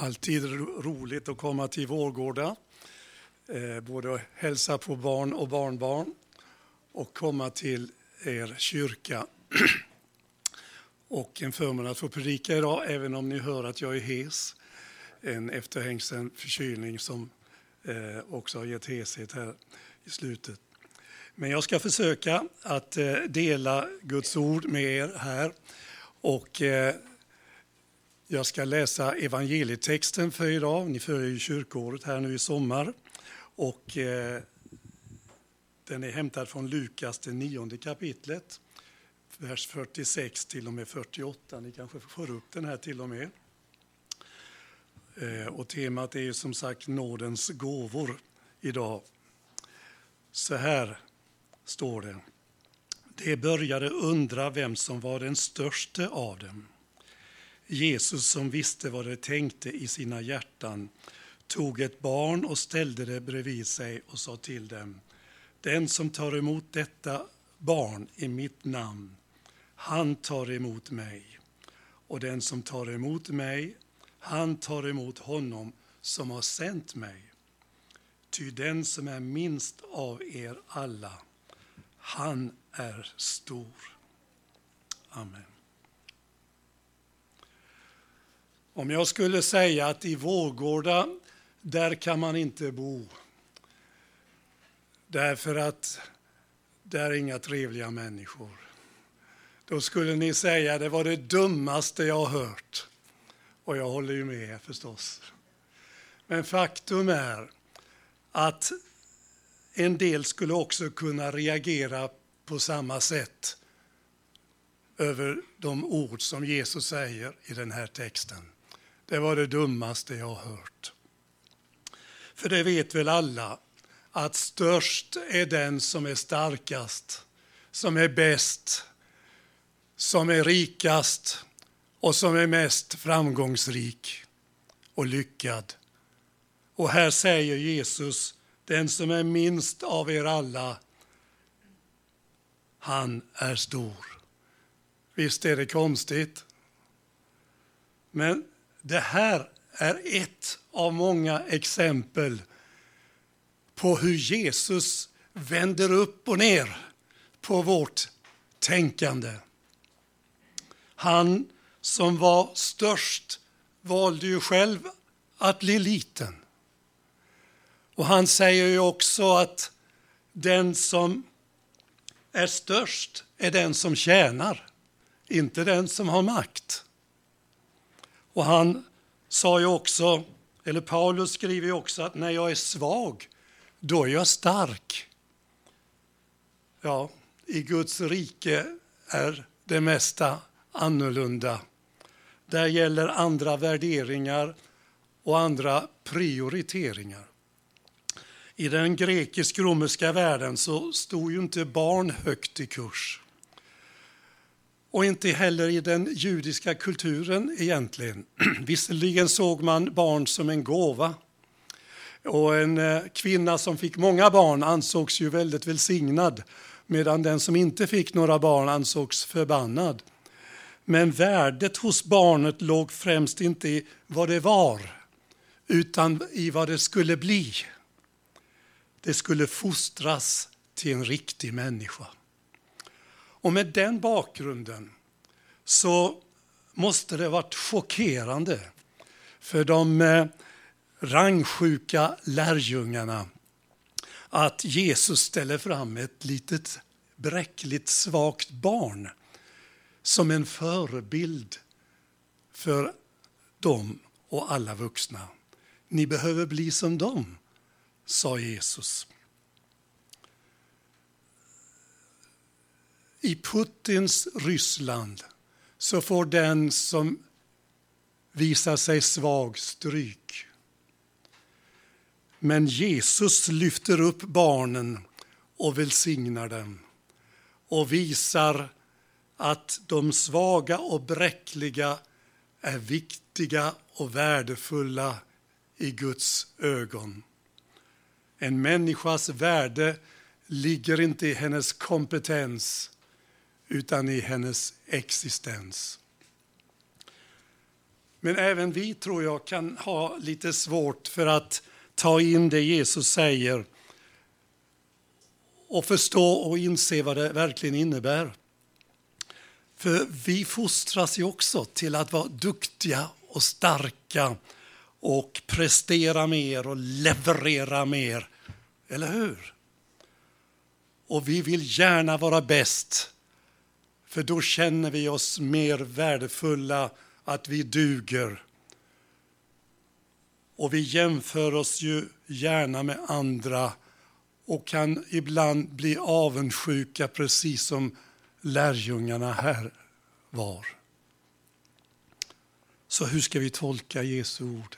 Alltid roligt att komma till Vårgårda, eh, Både både hälsa på barn och barnbarn och komma till er kyrka. och en förmån att få predika idag, även om ni hör att jag är hes. En efterhängsen förkylning som eh, också har gett heshet här i slutet. Men jag ska försöka att eh, dela Guds ord med er här. Och jag ska läsa evangelietexten för idag. Ni följer ju kyrkåret här nu i sommar. Och eh, den är hämtad från Lukas, det nionde kapitlet, vers 46 till och med 48. Ni kanske får upp den här till och med. Eh, och temat är ju som sagt nådens gåvor idag. Så här står det. Det började undra vem som var den störste av dem. Jesus som visste vad de tänkte i sina hjärtan tog ett barn och ställde det bredvid sig och sa till dem Den som tar emot detta barn i mitt namn, han tar emot mig. Och den som tar emot mig, han tar emot honom som har sänt mig. Ty den som är minst av er alla, han är stor. Amen. Om jag skulle säga att i Vårgårda, där kan man inte bo. Därför att där är inga trevliga människor. Då skulle ni säga det var det dummaste jag har hört. Och jag håller ju med förstås. Men faktum är att en del skulle också kunna reagera på samma sätt över de ord som Jesus säger i den här texten. Det var det dummaste jag har hört. För det vet väl alla att störst är den som är starkast, som är bäst, som är rikast och som är mest framgångsrik och lyckad. Och här säger Jesus, den som är minst av er alla, han är stor. Visst är det konstigt? Men det här är ett av många exempel på hur Jesus vänder upp och ner på vårt tänkande. Han som var störst valde ju själv att bli liten. Och han säger ju också att den som är störst är den som tjänar, inte den som har makt. Och han sa ju också, eller Paulus skriver ju också att när jag är svag, då är jag stark. Ja, i Guds rike är det mesta annorlunda. Där gäller andra värderingar och andra prioriteringar. I den grekisk-romerska världen så stod ju inte barn högt i kurs. Och inte heller i den judiska kulturen egentligen. Visserligen såg man barn som en gåva. Och en eh, kvinna som fick många barn ansågs ju väldigt välsignad medan den som inte fick några barn ansågs förbannad. Men värdet hos barnet låg främst inte i vad det var utan i vad det skulle bli. Det skulle fostras till en riktig människa. Och med den bakgrunden så måste det varit chockerande för de eh, rangsjuka lärjungarna att Jesus ställer fram ett litet bräckligt, svagt barn som en förebild för dem och alla vuxna. Ni behöver bli som dem, sa Jesus. I Putins Ryssland så får den som visar sig svag stryk. Men Jesus lyfter upp barnen och välsignar dem och visar att de svaga och bräckliga är viktiga och värdefulla i Guds ögon. En människas värde ligger inte i hennes kompetens utan i hennes existens. Men även vi tror jag kan ha lite svårt för att ta in det Jesus säger och förstå och inse vad det verkligen innebär. För vi fostras ju också till att vara duktiga och starka och prestera mer och leverera mer. Eller hur? Och vi vill gärna vara bäst, för då känner vi oss mer värdefulla, att vi duger. Och vi jämför oss ju gärna med andra och kan ibland bli avundsjuka, precis som lärjungarna här var. Så hur ska vi tolka Jesu ord?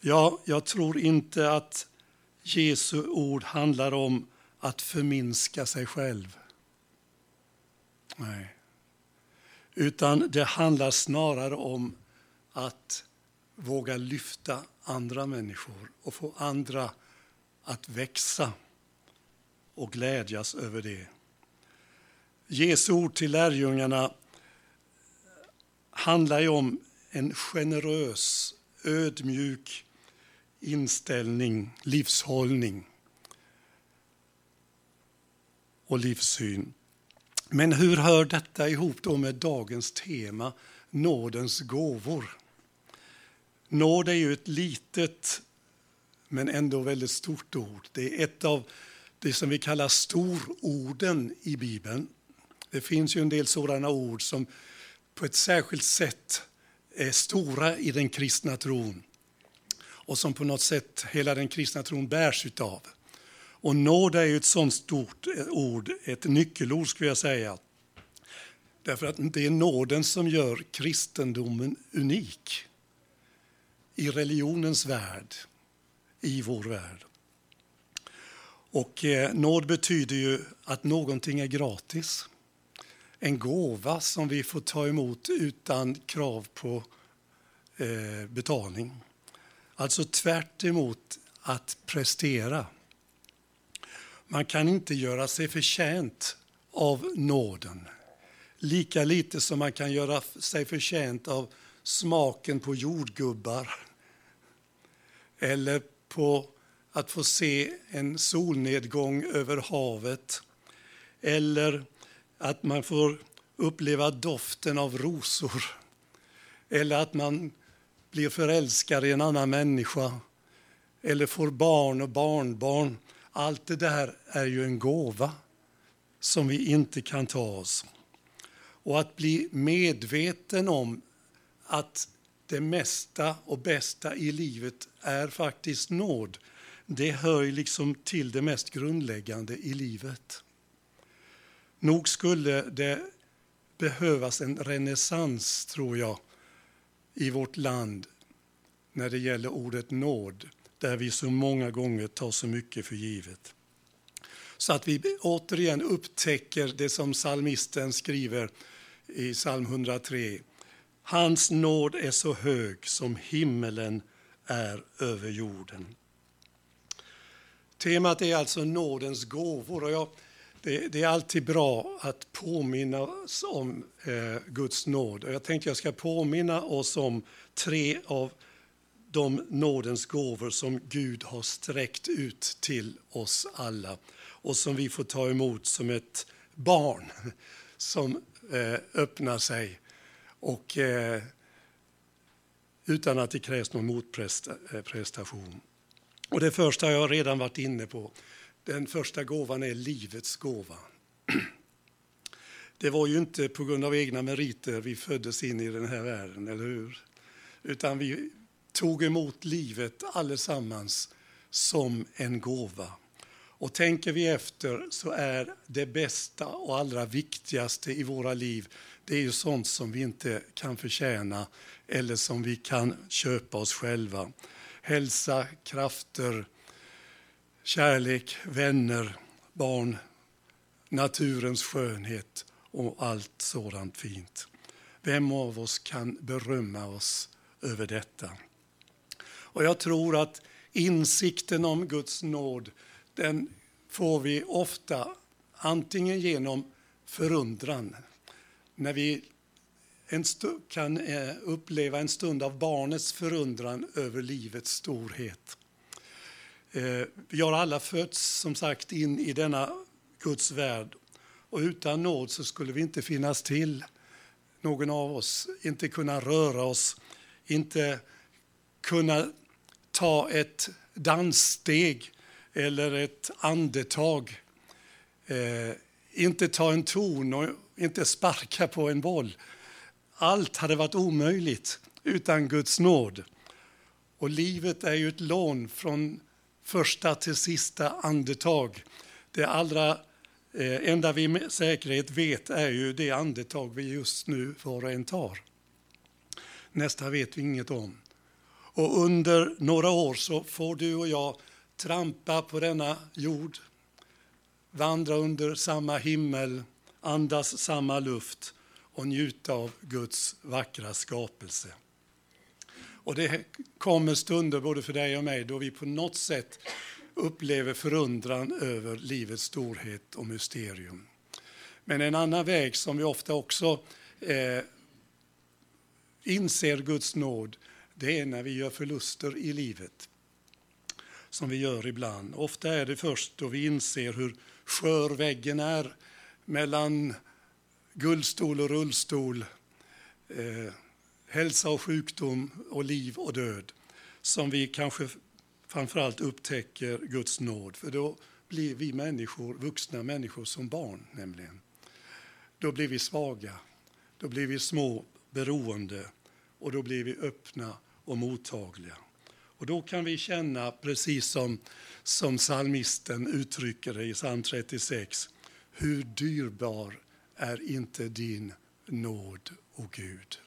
Ja, jag tror inte att Jesu ord handlar om att förminska sig själv. Nej. Utan det handlar snarare om att våga lyfta andra människor och få andra att växa och glädjas över det. Jesu ord till lärjungarna handlar ju om en generös, ödmjuk inställning, livshållning och livssyn. Men hur hör detta ihop då med dagens tema, nådens gåvor? Nåd är ju ett litet men ändå väldigt stort ord. Det är ett av det som vi kallar stororden i Bibeln. Det finns ju en del sådana ord som på ett särskilt sätt är stora i den kristna tron och som på något sätt hela den kristna tron bärs utav. Och nåd är ju ett sådant stort eh, ord, ett nyckelord skulle jag säga. Därför att det är nåden som gör kristendomen unik i religionens värld, i vår värld. Och eh, nåd betyder ju att någonting är gratis. En gåva som vi får ta emot utan krav på eh, betalning. Alltså tvärt emot att prestera. Man kan inte göra sig förtjänt av nåden. Lika lite som man kan göra sig förtjänt av smaken på jordgubbar eller på att få se en solnedgång över havet eller att man får uppleva doften av rosor eller att man blir förälskad i en annan människa eller får barn och barnbarn. Allt det där är ju en gåva som vi inte kan ta oss. Och att bli medveten om att det mesta och bästa i livet är faktiskt nåd. Det hör liksom till det mest grundläggande i livet. Nog skulle det behövas en renässans, tror jag, i vårt land när det gäller ordet nåd, där vi så många gånger tar så mycket för givet. Så att vi återigen upptäcker det som psalmisten skriver i psalm 103. Hans nåd är så hög som himmelen är över jorden. Temat är alltså nådens gåvor. Och jag, det, det, är alltid bra att påminna oss om eh, Guds nåd. Och jag tänkte jag ska påminna oss om tre av de nådens gåvor som Gud har sträckt ut till oss alla och som vi får ta emot som ett barn som eh, öppnar sig och eh, utan att det krävs någon motprestation. Eh, och det första har jag redan varit inne på. Den första gåvan är livets gåva. Det var ju inte på grund av egna meriter vi föddes in i den här världen, eller hur? Utan vi tog emot livet allesammans som en gåva. Och tänker vi efter så är det bästa och allra viktigaste i våra liv det är ju sånt som vi inte kan förtjäna eller som vi kan köpa oss själva. Hälsa, krafter, kärlek, vänner, barn, naturens skönhet och allt sådant fint. Vem av oss kan berömma oss över detta? Och jag tror att insikten om Guds nåd, den får vi ofta antingen genom förundran, när vi en kan eh, uppleva en stund av barnets förundran över livets storhet. Eh, vi har alla fötts som sagt in i denna Guds värld och utan nåd så skulle vi inte finnas till, någon av oss, inte kunna röra oss, inte kunna ta ett danssteg eller ett andetag, eh, inte ta en ton och inte sparka på en boll. Allt hade varit omöjligt utan Guds nåd. Och livet är ju ett lån från första till sista andetag. Det allra eh, enda vi med säkerhet vet är ju det andetag vi just nu var och en tar. Nästa vet vi inget om. Och under några år så får du och jag trampa på denna jord, vandra under samma himmel, andas samma luft och njuta av Guds vackra skapelse. Och det kommer stunder både för dig och mig då vi på något sätt upplever förundran över livets storhet och mysterium. Men en annan väg som vi ofta också eh, inser Guds nåd, det är när vi gör förluster i livet. Som vi gör ibland. Ofta är det först då vi inser hur skör väggen är mellan guldstol och rullstol, eh, hälsa och sjukdom och liv och död, som vi kanske framförallt upptäcker Guds nåd. För då blir vi människor, vuxna människor som barn nämligen. Då blir vi svaga, då blir vi små, beroende och då blir vi öppna och mottagliga. Och då kan vi känna, precis som, som psalmisten uttrycker det i psalm 36, hur dyrbar är inte din nåd, o oh Gud.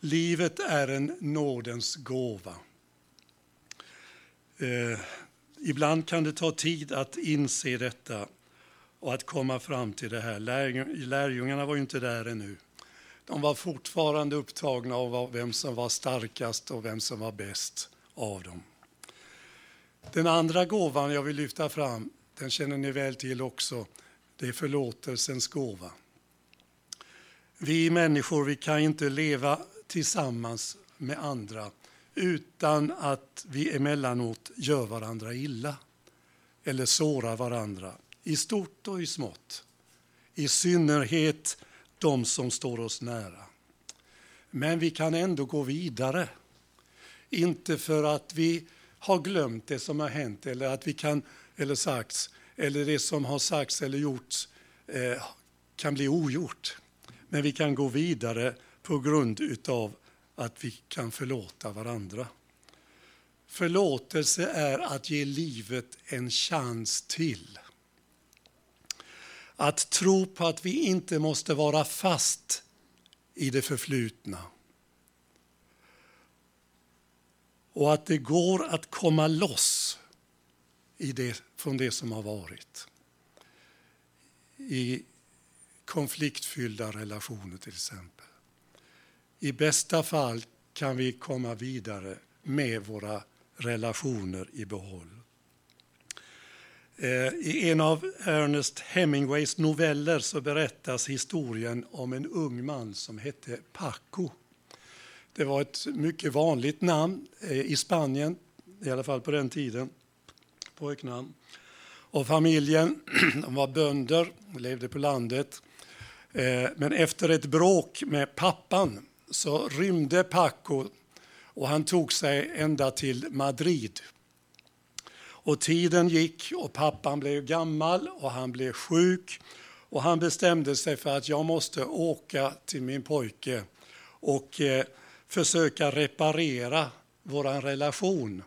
Livet är en nådens gåva. Eh, ibland kan det ta tid att inse detta och att komma fram till det här. lärjungarna var ju inte där ännu. De var fortfarande upptagna av vem som var starkast och vem som var bäst av dem. Den andra gåvan jag vill lyfta fram, den känner ni väl till också, det är förlåtelsens gåva. Vi människor vi kan inte leva tillsammans med andra utan att vi emellanåt gör varandra illa eller sårar varandra, i stort och i smått. I synnerhet de som står oss nära. Men vi kan ändå gå vidare. Inte för att vi har glömt det som har hänt eller att vi kan, eller sagts, eller det som har sagts eller gjorts eh, kan bli ogjort. Men vi kan gå vidare på grund utav att vi kan förlåta varandra. Förlåtelse är att ge livet en chans till. Att tro på att vi inte måste vara fast i det förflutna. Och att det går att komma loss i det, från det som har varit. I konfliktfyllda relationer till exempel. I bästa fall kan vi komma vidare med våra relationer i behåll. Eh, I en av Ernest Hemingways noveller så berättas historien om en ung man som hette Paco. Det var ett mycket vanligt namn eh, i Spanien, i alla fall på den tiden, pojknamn. Och familjen de var bönder, levde på landet. Eh, men efter ett bråk med pappan så rymde Paco och han tog sig ända till Madrid. Och tiden gick och pappan blev gammal och han blev sjuk och han bestämde sig för att jag måste åka till min pojke och eh, försöka reparera vår relation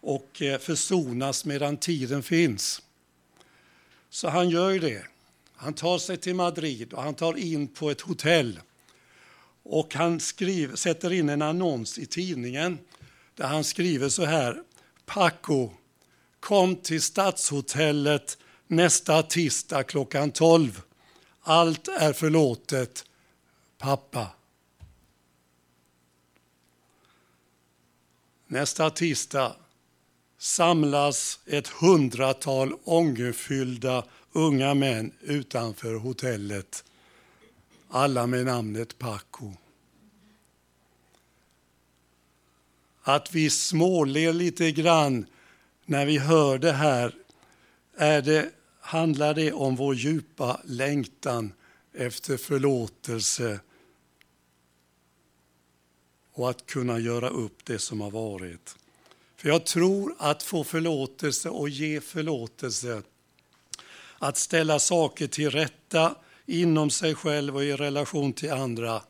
och eh, försonas medan tiden finns. Så han gör det. Han tar sig till Madrid och han tar in på ett hotell. Och han skriver, sätter in en annons i tidningen där han skriver så här. Paco, kom till Stadshotellet nästa tisdag klockan 12. Allt är förlåtet, pappa. Nästa tisdag samlas ett hundratal ångerfyllda unga män utanför hotellet. alla med namnet Paco. Att vi småler lite grann när vi hör det här, är det, handlar det om vår djupa längtan efter förlåtelse och att kunna göra upp det som har varit. För jag tror att få förlåtelse och ge förlåtelse, att ställa saker till rätta inom sig själv och i relation till andra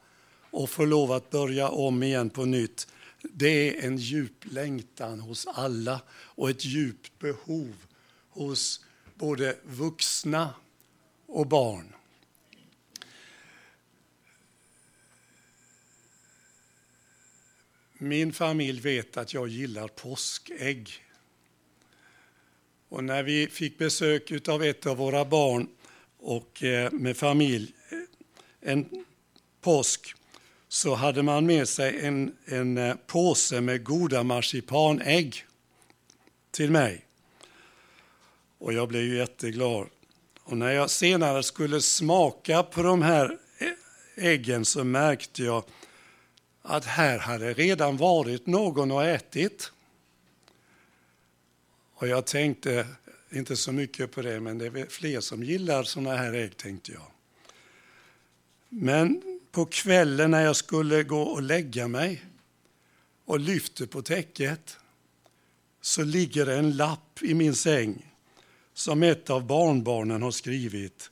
och få lov att börja om igen på nytt. Det är en djup längtan hos alla och ett djupt behov hos både vuxna och barn. Min familj vet att jag gillar påskägg. Och när vi fick besök av ett av våra barn och eh, med familj eh, en påsk så hade man med sig en, en eh, påse med goda marsipanägg till mig. Och jag blev ju jätteglad. Och när jag senare skulle smaka på de här äggen så märkte jag att här hade redan varit någon och ätit. Och jag tänkte inte så mycket på det, men det är fler som gillar sådana här ägg, tänkte jag. Men på kvällen när jag skulle gå och lägga mig och lyfte på täcket så ligger det en lapp i min säng som ett av barnbarnen har skrivit.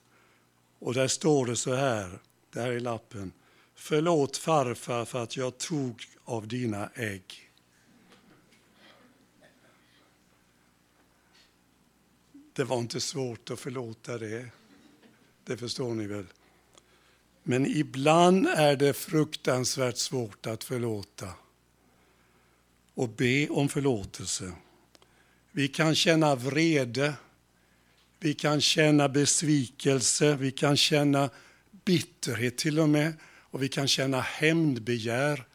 Och där står det så här, där är lappen. Förlåt farfar för att jag tog av dina ägg. Det var inte svårt att förlåta det. Det förstår ni väl? Men ibland är det fruktansvärt svårt att förlåta och be om förlåtelse. Vi kan känna vrede, vi kan känna besvikelse, vi kan känna bitterhet till och med och vi kan känna hämndbegär.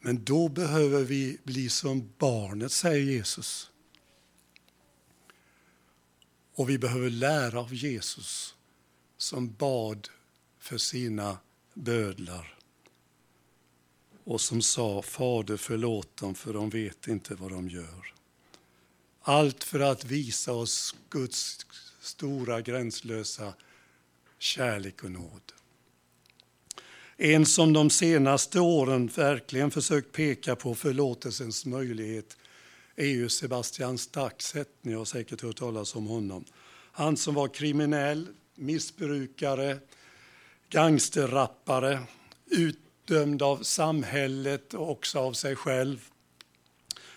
Men då behöver vi bli som barnet, säger Jesus. Och vi behöver lära av Jesus som bad för sina bödlar och som sa Fader förlåt dem för de vet inte vad de gör. Allt för att visa oss Guds stora gränslösa kärlek och nåd. En som de senaste åren verkligen försökt peka på förlåtelsens möjlighet är ju Sebastian Staxet. Ni har säkert hört talas om honom. Han som var kriminell, missbrukare, gangsterrappare, utdömd av samhället och också av sig själv.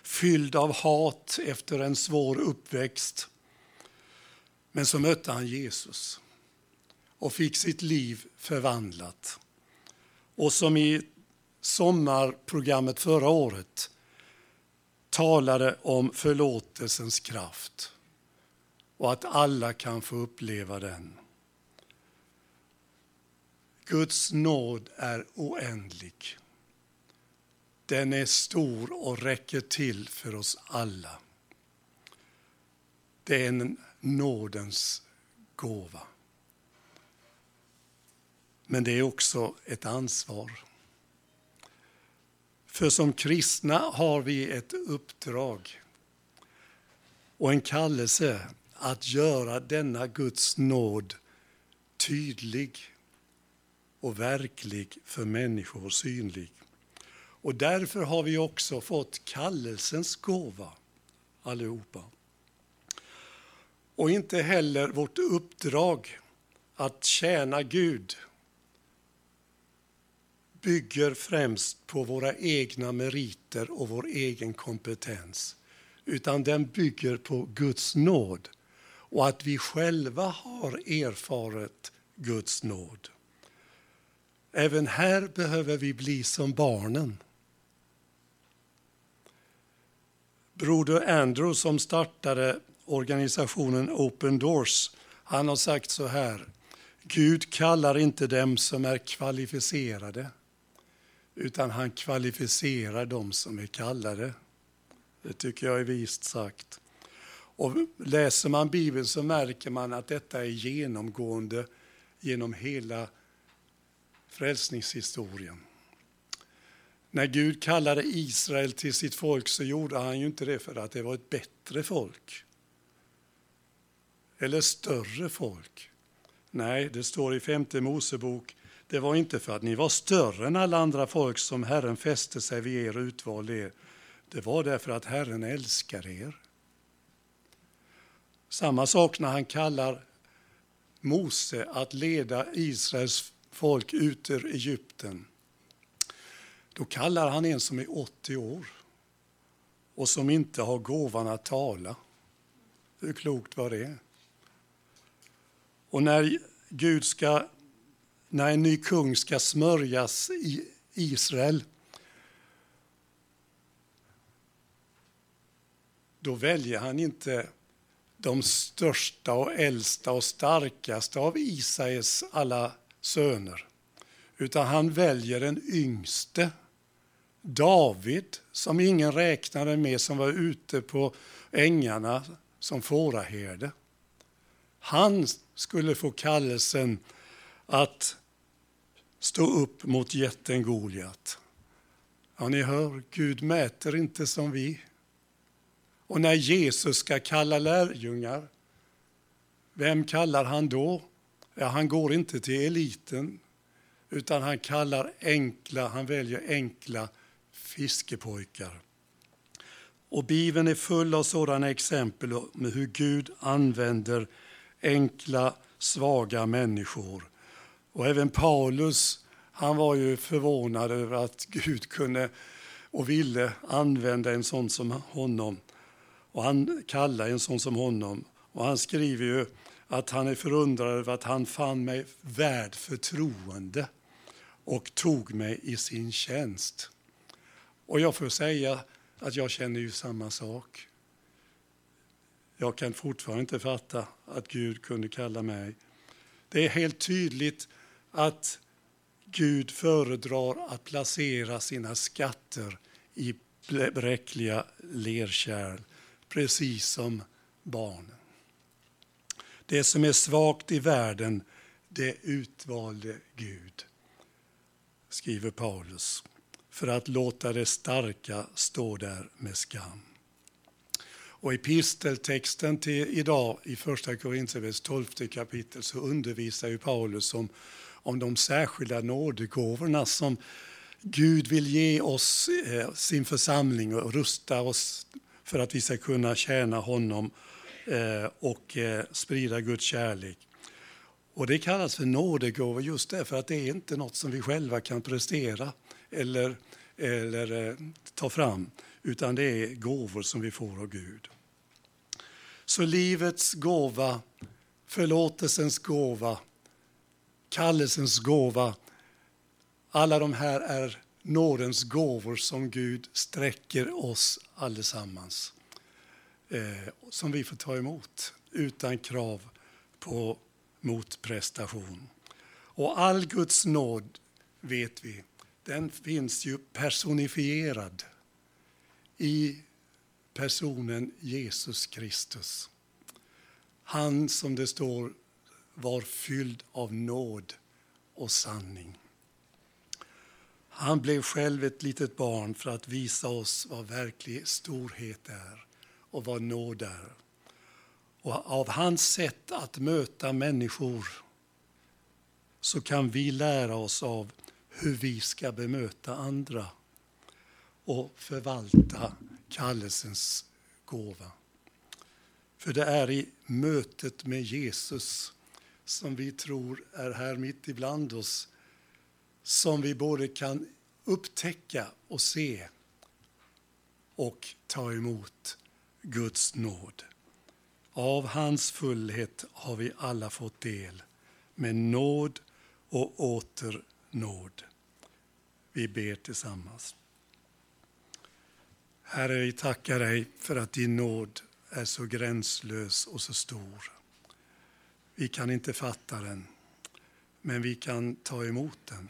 Fylld av hat efter en svår uppväxt. Men så mötte han Jesus och fick sitt liv förvandlat. Och som i sommarprogrammet förra året talade om förlåtelsens kraft och att alla kan få uppleva den. Guds nåd är oändlig. Den är stor och räcker till för oss alla. Det är en nådens gåva. Men det är också ett ansvar. För som kristna har vi ett uppdrag och en kallelse att göra denna Guds nåd tydlig och verklig för människor, och synlig. Och därför har vi också fått kallelsens gåva, allihopa. Och inte heller vårt uppdrag att tjäna Gud bygger främst på våra egna meriter och vår egen kompetens, utan den bygger på Guds nåd och att vi själva har erfarit Guds nåd. Även här behöver vi bli som barnen. Broder Andrew som startade organisationen Open Doors, han har sagt så här. Gud kallar inte dem som är kvalificerade utan han kvalificerar dem som är kallade. Det tycker jag är vist sagt. Och läser man Bibeln så märker man att detta är genomgående genom hela frälsningshistorien. När Gud kallade Israel till sitt folk så gjorde han ju inte det för att det var ett bättre folk eller större folk. Nej, det står i femte Mosebok, det var inte för att ni var större än alla andra folk som Herren fäste sig vid er och utvalde er. Det var därför att Herren älskar er. Samma sak när han kallar Mose att leda Israels folk ut ur Egypten. Då kallar han en som är 80 år och som inte har gåvan att tala. Hur klokt var det? Och när Gud ska, när en ny kung ska smörjas i Israel då väljer han inte de största och äldsta och starkaste av Isais alla söner. Utan han väljer den yngste, David, som ingen räknade med, som var ute på ängarna som fåraherde. Han skulle få kallelsen att stå upp mot jätten Goliat. Ja, ni hör, Gud mäter inte som vi. Och när Jesus ska kalla lärjungar, vem kallar han då? Ja, han går inte till eliten, utan han kallar enkla, han väljer enkla fiskepojkar. Och Bibeln är full av sådana exempel med hur Gud använder enkla, svaga människor. Och även Paulus, han var ju förvånad över att Gud kunde och ville använda en sån som honom. Och han kallar en sån som honom. Och han skriver ju att han är förundrad över att han fann mig värd förtroende och tog mig i sin tjänst. Och jag får säga att jag känner ju samma sak. Jag kan fortfarande inte fatta att Gud kunde kalla mig. Det är helt tydligt att Gud föredrar att placera sina skatter i bräckliga lerkärl, precis som barnen. Det som är svagt i världen, det utvalde Gud, skriver Paulus, för att låta det starka stå där med skam. Och i pisteltexten till idag i första Korinthierbrevets tolfte kapitel så undervisar ju Paulus om, om de särskilda nådegåvorna som Gud vill ge oss, eh, sin församling och rusta oss för att vi ska kunna tjäna honom eh, Eh, och eh, sprida Guds kärlek. Och Det kallas för nådegåvor just därför att det är inte något som vi själva kan prestera eller, eller eh, ta fram utan det är gåvor som vi får av Gud. Så livets gåva, förlåtelsens gåva, kallelsens gåva, alla de här är nådens gåvor som Gud sträcker oss allesammans. Eh, som vi får ta emot utan krav på motprestation. Och all Guds nåd, vet vi, den finns ju personifierad i personen Jesus Kristus. Han som det står var fylld av nåd och sanning. Han blev själv ett litet barn för att visa oss vad verklig storhet är och vad nåd är. Och av hans sätt att möta människor så kan vi lära oss av hur vi ska bemöta andra och förvalta kallelsens gåva. För det är i mötet med Jesus som vi tror är här mitt ibland oss som vi både kan upptäcka och se och ta emot Guds nåd. Av hans fullhet har vi alla fått del, med nåd och åter nåd. Vi ber tillsammans. Herre, vi tackar dig för att din nåd är så gränslös och så stor. Vi kan inte fatta den, men vi kan ta emot den.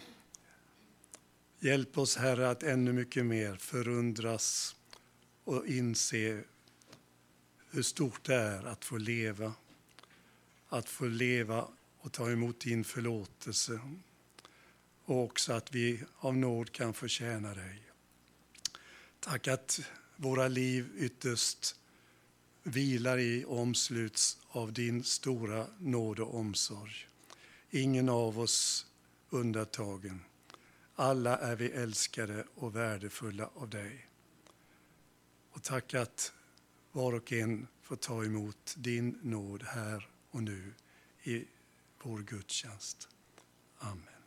Hjälp oss, Herre, att ännu mycket mer förundras och inse hur stort det är att få leva, att få leva och ta emot din förlåtelse och också att vi av nåd kan förtjäna dig. Tack att våra liv ytterst vilar i och omsluts av din stora nåd och omsorg. Ingen av oss undantagen. Alla är vi älskade och värdefulla av dig. Och tack att var och en får ta emot din nåd här och nu i vår gudstjänst. Amen.